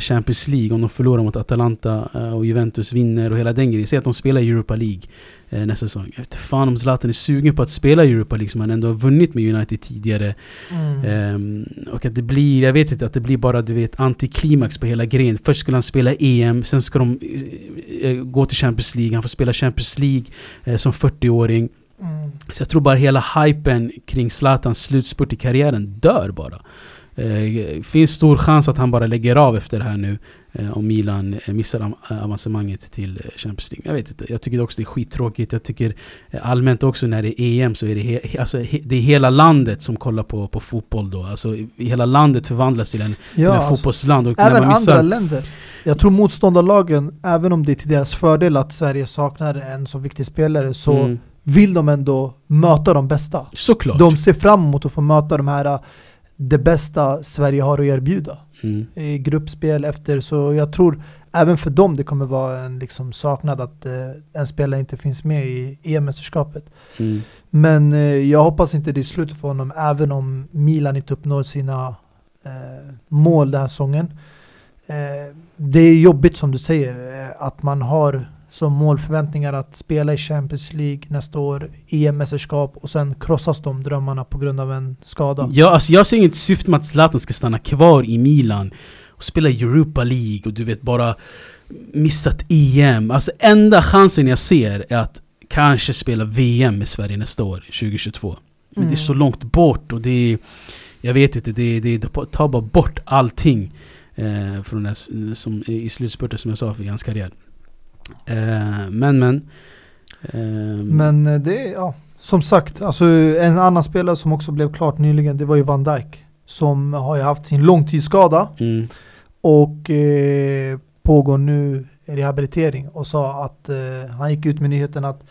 Champions League, om de förlorar mot Atalanta eh, och Juventus vinner och hela den grejen. Säg att de spelar Europa League eh, nästa säsong. Jag vet fan om Zlatan är sugen på att spela Europa League som han ändå har vunnit med United tidigare. Mm. Ehm, och att det blir, jag vet inte, att det blir bara du vet antiklimax på hela grejen. Först skulle han spela EM, sen ska de eh, eh, gå till Champions League. Han får spela Champions League eh, som 40-åring. Mm. Så jag tror bara hela hypen kring Zlatans slutspurt i karriären dör bara. Eh, finns stor chans att han bara lägger av efter det här nu eh, om Milan eh, missar am- avancemanget till eh, Champions League. Jag vet inte, jag tycker också det är skittråkigt. Jag tycker eh, allmänt också när det är EM så är det, he- alltså, he- det är hela landet som kollar på, på fotboll då. Alltså hela landet förvandlas till en, till Ja, en alltså, fotbollsland. Och även missar, andra länder. Jag tror motståndarlagen, även om det är till deras fördel att Sverige saknar en så viktig spelare, så Mm, vill de ändå möta de bästa. såklart. De ser fram emot att få möta de här det bästa Sverige har att erbjuda Mm. i gruppspel efter. Så jag tror även för dem det kommer vara en liksom saknad att eh, en spelare inte finns med i EM-mästerskapet. Mm. Men eh, jag hoppas inte det är slutet för honom även om Milan inte uppnår sina eh, mål den här säsongen. Eh, det är jobbigt som du säger eh, att man har som målförväntningar att spela i Champions League nästa år, EM-mästerskap och sen krossas de drömmarna på grund av en skada. Ja, alltså jag ser inget syfte med att Zlatan ska stanna kvar i Milan och spela Europa League och du vet bara missat EM. Alltså enda chansen jag ser är att kanske spela VM med Sverige nästa år, 2022. Men det är så Mm. långt bort och det är, Jag vet inte, det, det, det tar bara bort allting eh, från det, som, i slutspurten som jag sa för hans karriär. Eh, men men. ehm, Men eh, det är, ja, som sagt, alltså en annan spelare som också blev klart nyligen, det var ju Van Dijk. Som har ju haft sin långtidsskada mm, och eh, pågår nu rehabilitering och sa att eh, han gick ut med nyheten att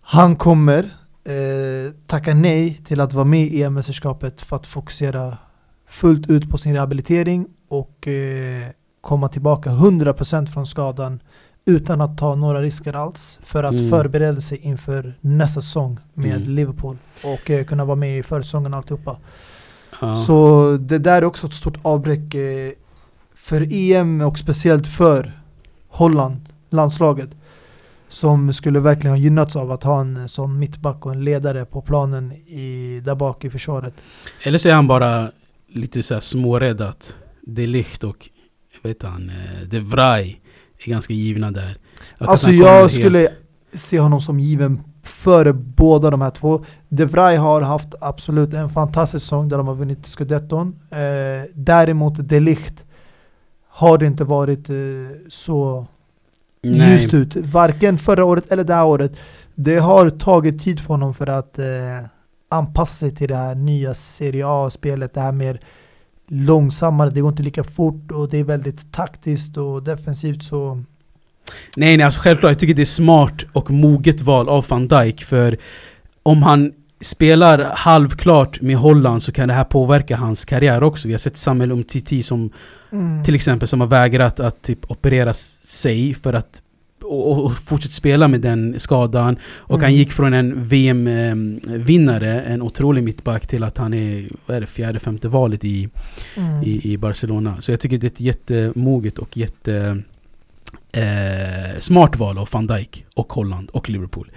han kommer eh, tacka nej till att vara med i EM-mästerskapet för att fokusera fullt ut på sin rehabilitering och eh, komma tillbaka 100% från skadan utan att ta några risker alls för att Mm. förbereda sig inför nästa säsong med Mm. Liverpool och eh, kunna vara med i försäsongen och alltihopa. ja. Så det där är också ett stort avbräck eh, för EM och speciellt för Holland, landslaget. Som skulle verkligen ha gynnats av att ha en sån mittback och en ledare på planen i, där bak i försvaret. Eller så är han bara lite så här smårädd att De Ligt och jag vet han, eh, De Vrij är ganska givna där. Alltså han kommer jag helt- skulle se honom som given före båda de här två. De Vrij har haft absolut en fantastisk säsong där de har vunnit scudetton. Eh, däremot De Ligt har det inte varit eh, så Nej. ljust ut. Varken förra året eller det här året. Det har tagit tid för honom för att eh, anpassa sig till det här nya Serie A-spelet. Det här mer långsammare, det går inte lika fort och det är väldigt taktiskt och defensivt så Nej nej alltså självklart, jag tycker det är smart och moget val av van Dijk för om han spelar halvklart med Holland så kan det här påverka hans karriär också. Vi har sett Samuel Umtiti som mm. till exempel som har vägrat att typ operera sig för att och, och- fortsätta spela med den skadan. Och Mm. han gick från en VM-vinnare, en otrolig mittback, till att han är, vad är det, fjärde, femte valet i, Mm. i, i Barcelona. Så jag tycker det är ett jättemoget och jätte eh, smart val av van Dijk och Holland och Liverpool.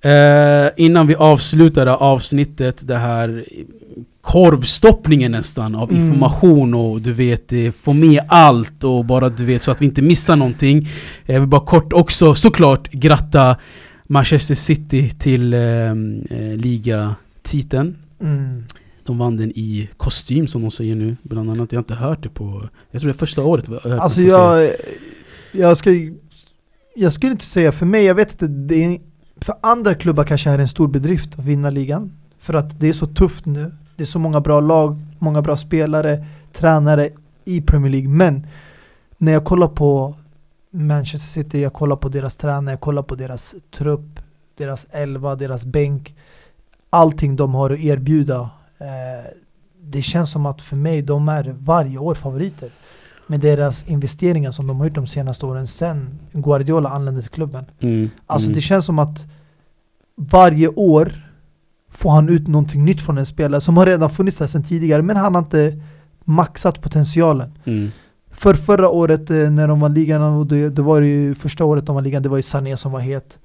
Eh, innan vi avslutar det här avsnittet, det här korvstoppningen nästan av Mm. information och du vet, få med allt och bara du vet så att vi inte missar någonting. Jag vill bara kort också såklart gratta Manchester City till eh, eh, ligatiteln. Mm. De vann den i kostym som de säger nu, bland annat. Jag har inte hört det på... Jag tror det är första året jag hört Alltså jag, jag, ska, jag skulle inte säga för mig, jag vet inte, det är, för andra klubbar kanske är det en stor bedrift att vinna ligan. För att det är så tufft nu. Det är så många bra lag, många bra spelare, tränare i Premier League. Men när jag kollar på Manchester City, jag kollar på deras tränare, jag kollar på deras trupp, deras elva, deras bänk. allting de har att erbjuda. Eh, det känns som att för mig, de är varje år favoriter. Med deras investeringar som de har gjort de senaste åren sen Guardiola anlände till klubben. Mm, Alltså mm. det känns som att varje år får han ut någonting nytt från en spelare som har redan funnits där sedan tidigare men han har inte maxat potentialen. Mm. För förra året eh, när de var ligan, och det, det var ju första året de var ligan, det var ju Sané som var het.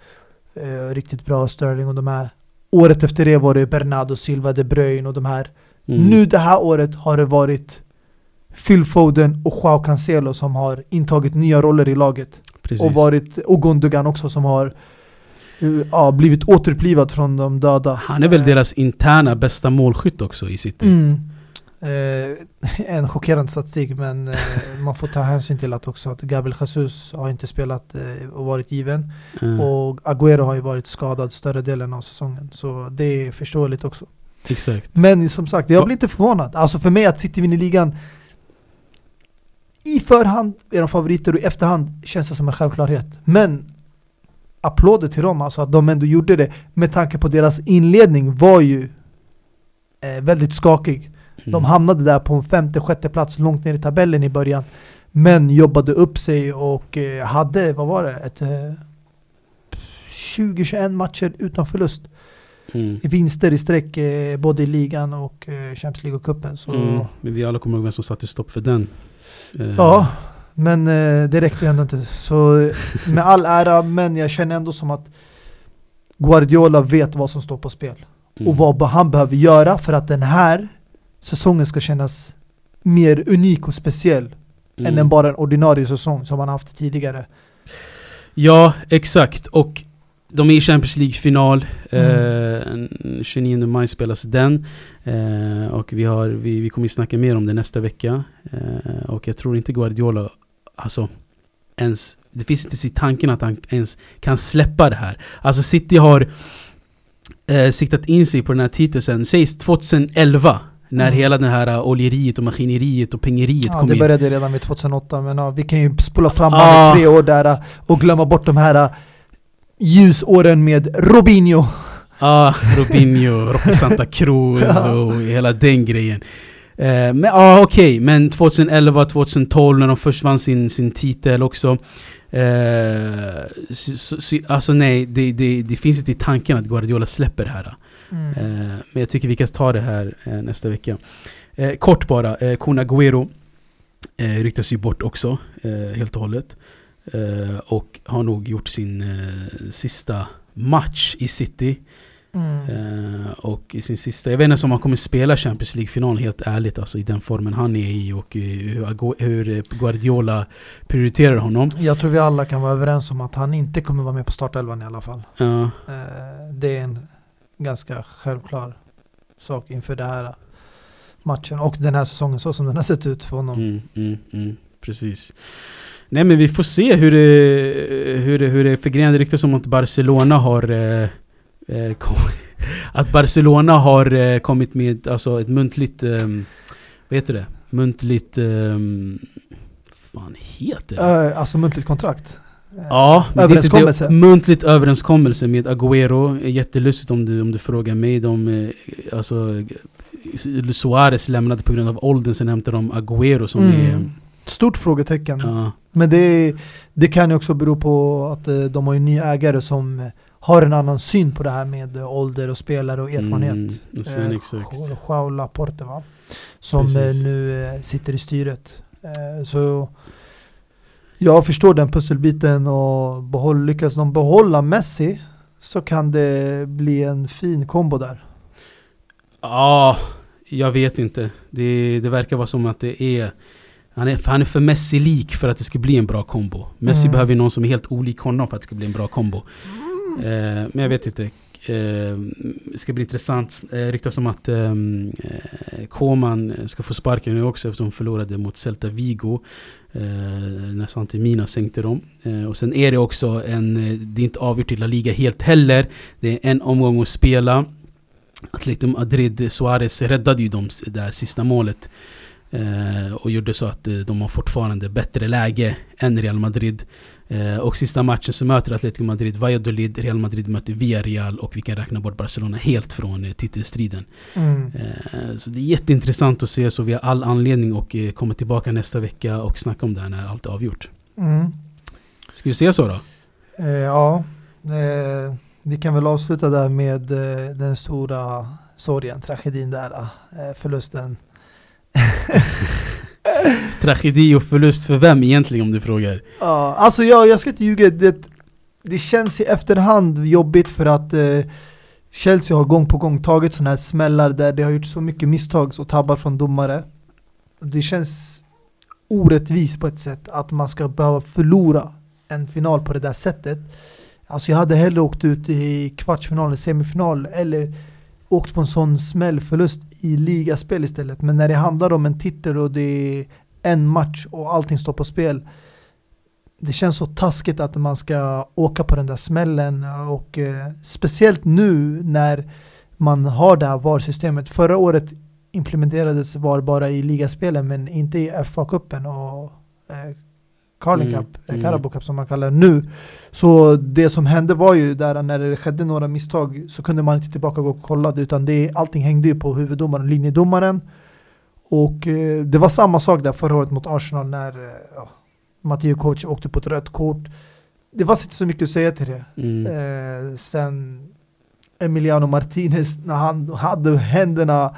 Eh, riktigt bra, Sterling och de här. Året efter det var det Bernardo Silva, De Bruyne och de här. Mm. Nu det här året har det varit Phil Foden och Joao Cancelo som har intagit nya roller i laget. Precis. Och, varit, och Gundogan också som har ja, blivit återupplivad från de döda. Han är väl Eh, deras interna bästa målskytt också i City. Mm. Eh, en chockerande statistik men eh, man får ta hänsyn till att också att Gabriel Jesus har inte spelat eh, och varit given. Eh, Och Agüero har ju varit skadad större delen av säsongen. Så det är förståeligt också. Exakt. Men som sagt, jag blir inte förvånad. Alltså för mig att City vinner ligan i förhand är de favoriter och i efterhand känns det som en självklarhet. Men applåder till dem, alltså att de ändå gjorde det med tanke på deras inledning var ju eh, väldigt skakig. De Mm. hamnade där på en femte, sjätte plats långt ner i tabellen i början. Men jobbade upp sig och eh, hade, vad var det, ett eh, 20-21 matcher utan förlust. Mm. Vinster i sträck eh, både i ligan och eh, Champions League och cupen. Så Mm. Men vi alla kommer ihåg vem som satte stopp för den. Eh, ja, men eh, det räckte ändå inte. Så eh, med all ära, men jag känner ändå som att Guardiola vet vad som står på spel. mm. Och vad han behöver göra för att den här säsongen ska kännas mer unik och speciell Mm. än en bara en ordinarie säsong som han haft tidigare. Ja, exakt. Och de är i Champions League-final. Mm. Eh, 29 maj spelas den. Eh, och vi, har, vi, vi kommer snacka mer om det nästa vecka. Eh, och jag tror inte Guardiola, alltså ens, det finns inte i tanken att han ens kan släppa det här. Alltså City har eh, siktat in sig på den här titeln sen, sägs 2011. När Mm. hela det här eh, oljeriet och maskineriet och pengeriet Ja, kom det in. började redan vid 2008 men ja, vi kan ju spola fram Ah. tre år där uh, och glömma bort de här uh, ljusåren med Robinho. Ja, Robinho, [laughs] Rocky Santa Cruz Ja. och hela den grejen. Eh, men ja, okej. Men 2011, 2012 när de först vann sin, sin titel också. Eh, så, så, så, alltså nej, det, det, det finns inte i tanken att Guardiola släpper det här. Mm. Eh, men jag tycker vi kan ta det här eh, nästa vecka. Eh, kort bara, eh, Kun Agüero eh, ryktas ju bort också, eh, helt och hållet. Och har nog gjort sin sista match i City. Mm. Och i sin sista, jag vet inte om han kommer spela Champions League-final helt ärligt, alltså i den formen han är i och eh, hur, eh, Guardiola prioriterar honom. Jag tror vi alla kan vara överens om att han inte kommer vara med på startelvan i alla fall. Eh, det är en ganska självklar sak inför den här matchen och den här säsongen så som den har sett ut för honom. mm, mm, mm, precis. Nej men vi får se hur det, hur det, hur det förgrenade ryktas om att Barcelona har [laughs] att Barcelona har eh, kommit med alltså ett muntligt, eh, vad heter det? Muntligt, eh, fan heter det? Eh, alltså muntligt kontrakt. Eh, Ja, men det är överenskommelse. Det, muntligt överenskommelse med Agüero. Jättelustigt om du, om du frågar mig. De, eh, alltså, Suarez lämnade på grund av åldern, sen hämtade de Agüero som Mm. Stort frågetecken. är... Ja, Men det, det kan ju också bero på att eh, de har en ny ägare som eh, har en annan syn på det här med eh, ålder och spelare och erfarenhet. Mm, och sen Eh, exakt. Joao Laporte va? Som eh, Precis. nu eh, sitter i styret. Eh, Så jag förstår den pusselbiten och behåll, lyckas de behålla Messi så kan det bli en fin kombo där. Ja, jag vet inte. Det, det verkar vara som att det är... Han är, han är för Messi-lik för att det ska bli en bra kombo. Messi Mm. behöver ju någon som är helt olik honom för att det ska bli en bra kombo. Eh, men jag vet inte. Eh, det ska bli intressant. Eh, ryktas om att eh, eh, Koman ska få sparken nu också eftersom de förlorade mot Celta Vigo. Eh, när Santi Mina sänkte dem. Eh, och sen är det också en, eh, det är inte avgjort i La Liga helt heller. Det är en omgång att spela. Atletico Madrid, Suarez räddade ju dem det där sista målet. Eh, och gjorde så att eh, de har fortfarande bättre läge än Real Madrid. Eh, och sista matchen så möter Atletico Madrid Valladolid, Real Madrid möter Villarreal och vi kan räkna bort Barcelona helt från titelstriden. Mm. Så det är jätteintressant att se, så vi har all anledning att komma tillbaka nästa vecka och snacka om det här när allt är avgjort. Mm. Ska vi se så då? Ja, vi kan väl avsluta där med den stora sorgen, tragedin där, förlusten. [laughs] Tragedi och förlust för vem egentligen om du frågar? Ja, alltså jag, jag ska inte ljuga, det, det känns i efterhand jobbigt för att eh, Chelsea har gång på gång tagit sådana här smällar där det har gjort så mycket misstag och tabbar från domare. Det känns orättvist på ett sätt att man ska behöva förlora en final på det där sättet. Alltså jag hade hellre åkt ut i kvartsfinal eller semifinal eller åkt på en sån smällförlust i ligaspel istället. Men när det handlar om en titel och det är en match och allting står på spel. Det känns så taskigt att man ska åka på den där smällen och eh, speciellt nu när man har det här VAR-systemet. Förra året implementerades VAR bara i ligaspelen men inte i FA-cupen och eh, Carling Mm, Cup, eh, mm. Carabao Cup som man kallar det nu. Så det som hände var ju där när det skedde några misstag så kunde man inte tillbaka gå och kolla det utan det, allting hängde ju på huvuddomaren och linjedomaren. Och eh, det var samma sak där förra året mot Arsenal när eh, Matteo Kovac åkte på ett rött kort. Det var inte så mycket att säga till det. Mm. Eh, sen Emiliano Martinez när han hade händerna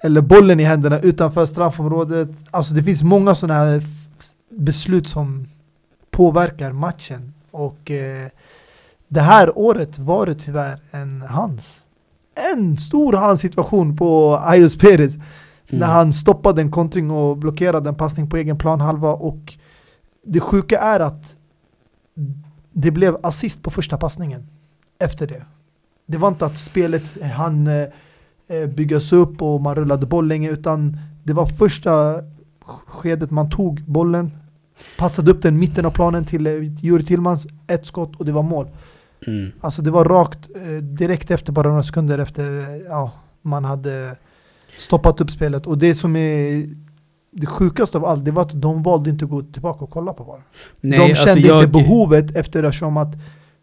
eller bollen i händerna utanför straffområdet. Alltså det finns många sådana här beslut som påverkar matchen. Och eh, det här året var det tyvärr en hans. En stor hans situation på Ayos Perez. Mm. När han stoppade en kontring och blockerade en passning på egen planhalva och det sjuka är att det blev assist på första passningen efter det. Det var inte att spelet han eh, byggas upp och man rullade boll länge utan det var första skedet man tog bollen, passade upp den mitten av planen till eh, Juri Tillmans, ett skott och det var mål. Mm. Alltså det var rakt eh, direkt efter, bara några sekunder efter eh, ja, man hade stoppat upp spelet. Och det som är det sjukaste av allt, det var att de valde inte att gå tillbaka och kolla på VAR. De alltså kände jag- inte behovet eftersom att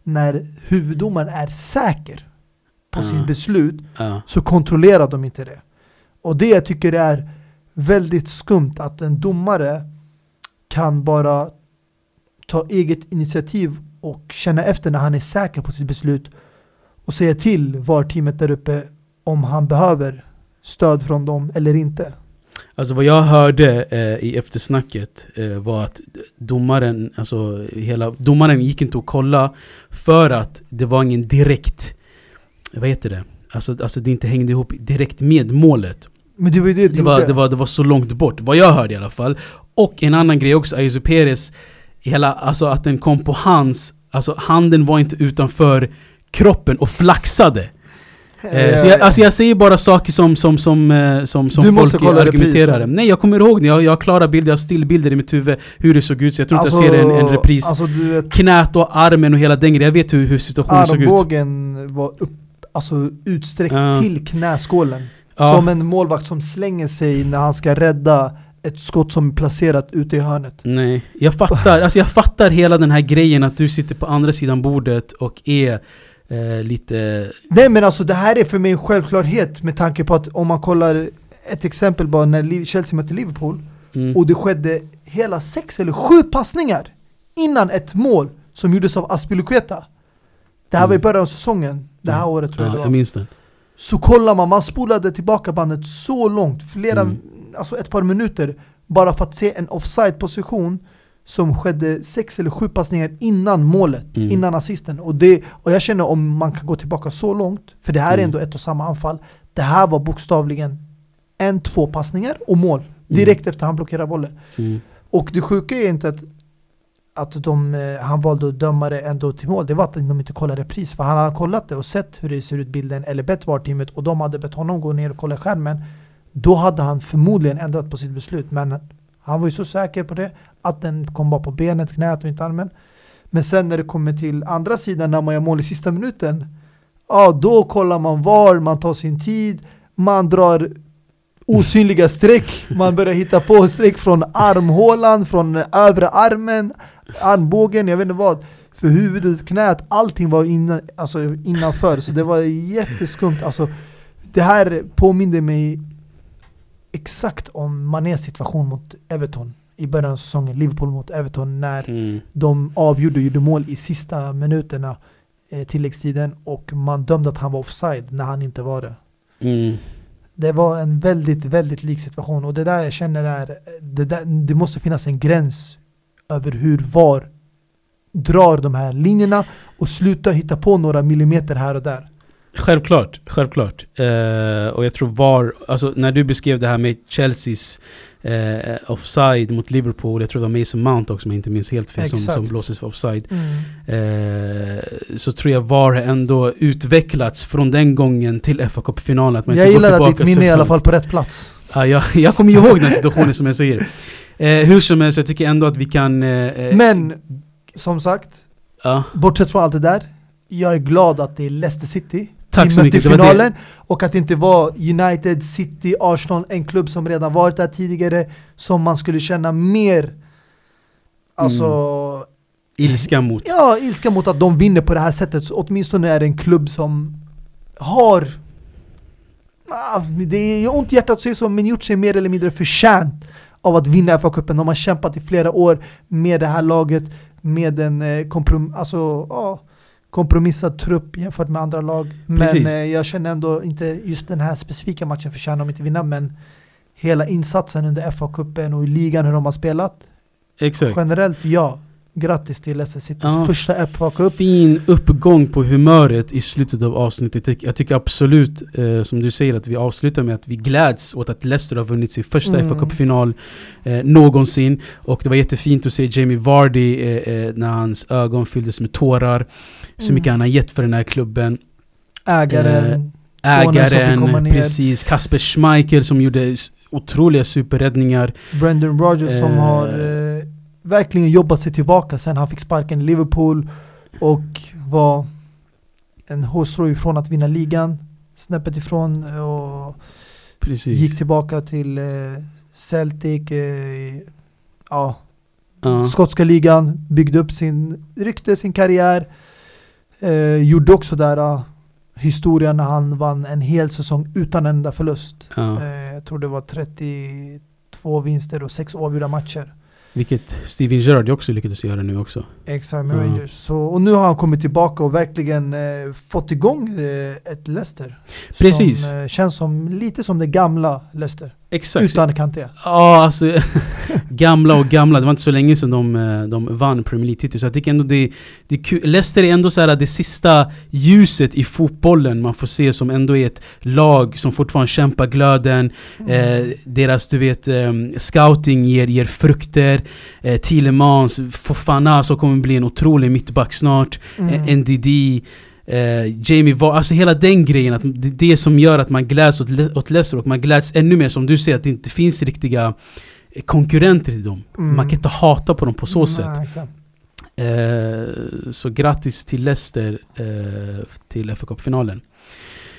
när huvuddomaren är säker på Ja. sitt beslut Ja. så kontrollerar de inte det. Och det jag tycker är väldigt skumt att en domare kan bara ta eget initiativ och känna efter när han är säker på sitt beslut och säga till VAR-teamet där uppe om han behöver stöd från dem eller inte. Alltså vad jag hörde eh, i eftersnacket eh, var att domaren, alltså hela, domaren gick inte att kolla för att det var ingen direkt, vad heter det? Alltså, alltså det inte hängde ihop direkt med målet. Men det var det Det var, det, var, det var så långt bort, vad jag hörde i alla fall. Och en annan grej också, Ayuso Perez, hela, alltså att den kom på hans, alltså handen var inte utanför kroppen och flaxade. Eh, så jag, alltså jag säger bara saker som, som, som, eh, som, som Du folk argumenterar. reprisen. Nej jag kommer ihåg det, jag, jag har klara bilder, jag har stillbilder i mitt huvud hur det såg ut, så jag tror inte jag ser en, en repris. Alltså vet, Knät och armen och hela den grejen, jag vet hur, hur situationen såg ut. armbågen var upp, alltså utsträckt Ja. till knäskålen. Ja. Som en målvakt som slänger sig när han ska rädda ett skott som är placerat ute i hörnet. Nej, jag fattar, alltså jag fattar hela den här grejen att du sitter på andra sidan bordet och är eh, lite... Nej men alltså det här är för mig en självklarhet med tanke på att om man kollar ett exempel bara när Chelsea mötte Liverpool Mm, och det skedde hela sex eller sju passningar innan ett mål som gjordes av Aspilicueta. Det här var i Mm. början av säsongen, det här Mm. året tror jag ja, det var. jag minns den. Så kollar man, man spolade tillbaka bandet så långt, flera, Mm. alltså ett par minuter, bara för att se en offside-position som skedde sex eller sju passningar innan målet, Mm. innan assisten. Och, det, och jag känner om man kan gå tillbaka så långt, för det här är Mm. ändå ett och samma anfall. Det här var bokstavligen en, två passningar och mål. Direkt efter han blockerar bollen. Mm. Och det sjuka är inte att, att de, eh, han valde att döma det ändå till mål. Det var att de inte kollade repris. För han hade kollat det och sett hur det ser ut bilden, eller bett VAR-teamet och de hade bett honom gå ner och kolla skärmen. Då hade han förmodligen ändrat på sitt beslut. Men han var ju så säker på det att den kom bara på benet, knät och inte armen. Men sen när det kommer till andra sidan när man gör mål i sista minuten. Ja, då kollar man VAR, man tar sin tid, man drar osynliga streck. Man börjar hitta på streck från armhålan, från övre armen, armbågen, jag vet inte vad. För huvudet, knät, allting var inna, alltså innanför. Så det var jätteskumt. Alltså, det här påminde mig exakt om Manés situation mot Everton i början av säsongen, Liverpool mot Everton, när Mm. de avgjorde och gjorde mål i sista minuterna, eh, tilläggstiden, och man dömde att han var offside när han inte var det. Mm. Det var en väldigt, väldigt lik situation och det där jag känner är, det, där, det måste finnas en gräns över hur VAR drar de här linjerna och sluta hitta på några millimeter här och där. Självklart, självklart. Eh, och jag tror VAR, alltså när du beskrev det här med Chelseas eh, offside mot Liverpool, jag tror det var Mason Mount också om jag inte minns helt fel som, som blåses för offside. Eh, så tror jag VAR ändå utvecklats från den gången till fa Cup-finalen. Att man Jag gillar att ditt minne är i alla fall på rätt plats. Ja, jag, jag kommer ihåg den situationen som jag säger. Eh, hur som helst, jag tycker ändå att vi kan... Eh, eh, Men, som sagt, Ja, bortsett från allt det där, jag är glad att det är Leicester City tack så mycket. i Det det. finalen och att det inte var United, City, Arsenal, en klubb som redan varit där tidigare som man skulle känna mer Alltså, Ilska mot. ja, ilska mot att de vinner på det här sättet. Så åtminstone är det en klubb som har Det är ont i hjärtat att säga så, men gjort sig mer eller mindre förtjänt av att vinna FA-cupen. De har kämpat i flera år med det här laget, med en eh, komprom alltså, ja, kompromissad trupp jämfört med andra lag. Men eh, jag känner ändå inte just den här specifika matchen förtjänar de inte vinna, men hela insatsen under FA-cupen och i ligan hur de har spelat, Exakt. generellt ja. Grattis till Citys Ja, första FA-cup. Fin uppgång på humöret i slutet av avsnittet. Jag tycker- absolut, eh, som du säger, att vi avslutar med att vi gläds åt att Leicester har vunnit sin första Mm. fa Cup-final eh, någonsin. Och det var jättefint att se Jamie Vardy eh, eh, när hans ögon fylldes med tårar. Så Mm. mycket han har gett för den här klubben. Ägaren, som komma Ägaren, precis. Kasper Schmeichel som gjorde otroliga superräddningar. Brendan Rodgers som Eh. har eh, verkligen jobbat sig tillbaka sen han fick sparken i Liverpool och var en hårstrå ifrån att vinna ligan, snäppet ifrån och Precis. gick tillbaka till eh, Celtic, eh, ja, Ja. skotska ligan, byggde upp sin rykte, sin karriär. Eh, gjorde också där uh, historia när han vann en hel säsong utan en enda förlust. Ja. Eh, jag tror det var 32 vinster och 6 avgjorda matcher. Vilket Steven Gerrard också lyckades göra nu också. Exakt med. Rangers. Så, och nu har han kommit tillbaka och verkligen eh, fått igång eh, ett Leicester. Precis. Som eh, känns som, lite som det gamla Leicester. Exakt. Utan Kanté. Ja, alltså [laughs] gamla och gamla. Det var inte så länge sedan de, eh, de vann Premier League-titel. Så jag tycker ändå det, det är kul. Leicester är ändå så här det sista ljuset i fotbollen man får se som ändå är ett lag som fortfarande kämpar glöden. Mm. Eh, deras, du vet, eh, scouting ger, ger frukter. Eh, Thielemans, Fofana som kommer bli en otrolig mittback snart. Mm. eh, NDD. Eh, Jamie var alltså hela den grejen, att det är det som gör att man gläds åt, åt Leicester och man gläds ännu mer som du säger att det inte finns riktiga konkurrenter till dem. Mm. Man kan inte hata på dem på så Nej, sätt. exakt. Eh, så grattis till Leicester eh, till fa Cup-finalen.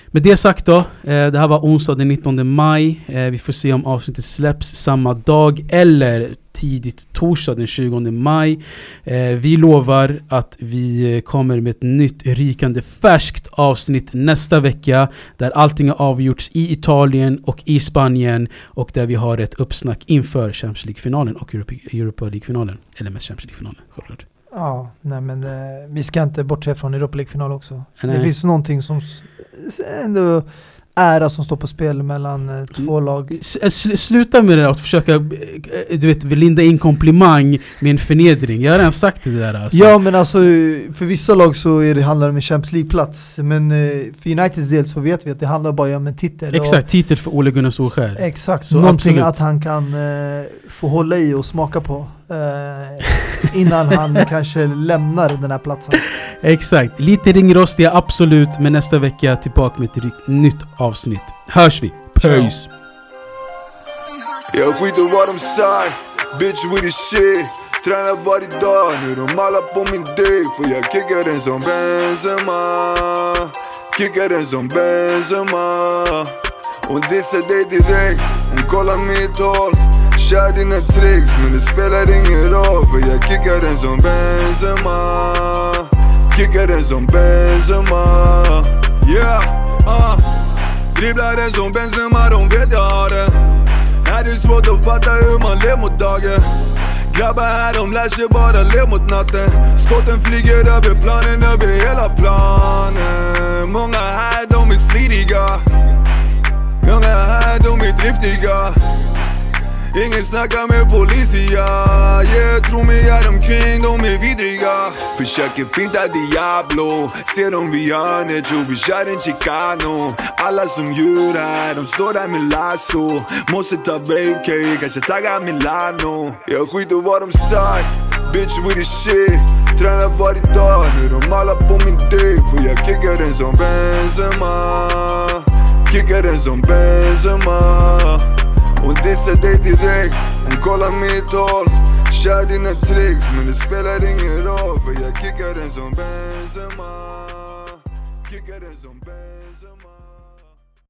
Med det sagt då, eh, det här var onsdag den 19 maj. Eh, vi får se om avsnittet släpps samma dag eller tidigt torsdag den 20 maj. Eh, vi lovar att vi eh, kommer med ett nytt rykande färskt avsnitt nästa vecka där allting har avgjorts i Italien och i Spanien och där vi har ett uppsnack inför Champions League-finalen och Europa, Europa League-finalen. Eller mest Champions League-finalen, självklart. Ja, nej men eh, vi ska inte bortse från Europa League-final också. Nej. Det finns någonting som ändå ära som står på spel mellan eh, två lag. S- eh, sl- sluta med det att försöka, eh, du vet, linda in komplimang med en förnedring. Jag har redan sagt det där alltså. Ja men alltså för vissa lag så är det, handlar det om en Champions League-plats. Men för Uniteds del så vet vi att det handlar bara om en titel. Exakt, titel för Ole Gunnar Solskär. Och, exakt, Så någonting absolut. att han kan eh, få hålla i och smaka på. Eh, innan han [laughs] kanske lämnar den här platsen. Exakt, lite ringrostiga absolut, men nästa vecka tillbaka med ett nytt avsnitt. Hörs vi! Peace! Jag skiter vad de säger, bitch with the shit. Tränar varje dag, nu de alla på min däck För jag kickar den som Benzema. Kickar den som Benzema. Hon dissar dig direkt, hon kollar mitt håll Kör dina tricks men det spelar ingen roll För jag kickar den som Benzema. Kickar den som Benzema. Yeah, uh. Dribblar den som Benzema, de vet jag har den Här är svårt att fatta hur man lever mot dagen Grabbar här de lär sig bara le mot natten Skotten flyger över planen, över hela planen Många här de är sliriga Många här de är driftiga. Ingen snackar med policia. Yeah, tro mig är omkring, de är vidriga Försöker finta Diablo. Ser dem vid hörnet, jo vi kör Chicano Alla som djur här, de står där med lasso Måste ta vacay, kanske tagga Milano Jag skiter vad de Bitch with the shit. Tränar varje dag, nu de alla på min dick. För jag kickar den som Benzema. Kickar den som Benzema dissar dig direkt, hon kollar mitt håll Kör dina tricks men det spelar ingen roll För jag kickar den som Benzema. Kickar den som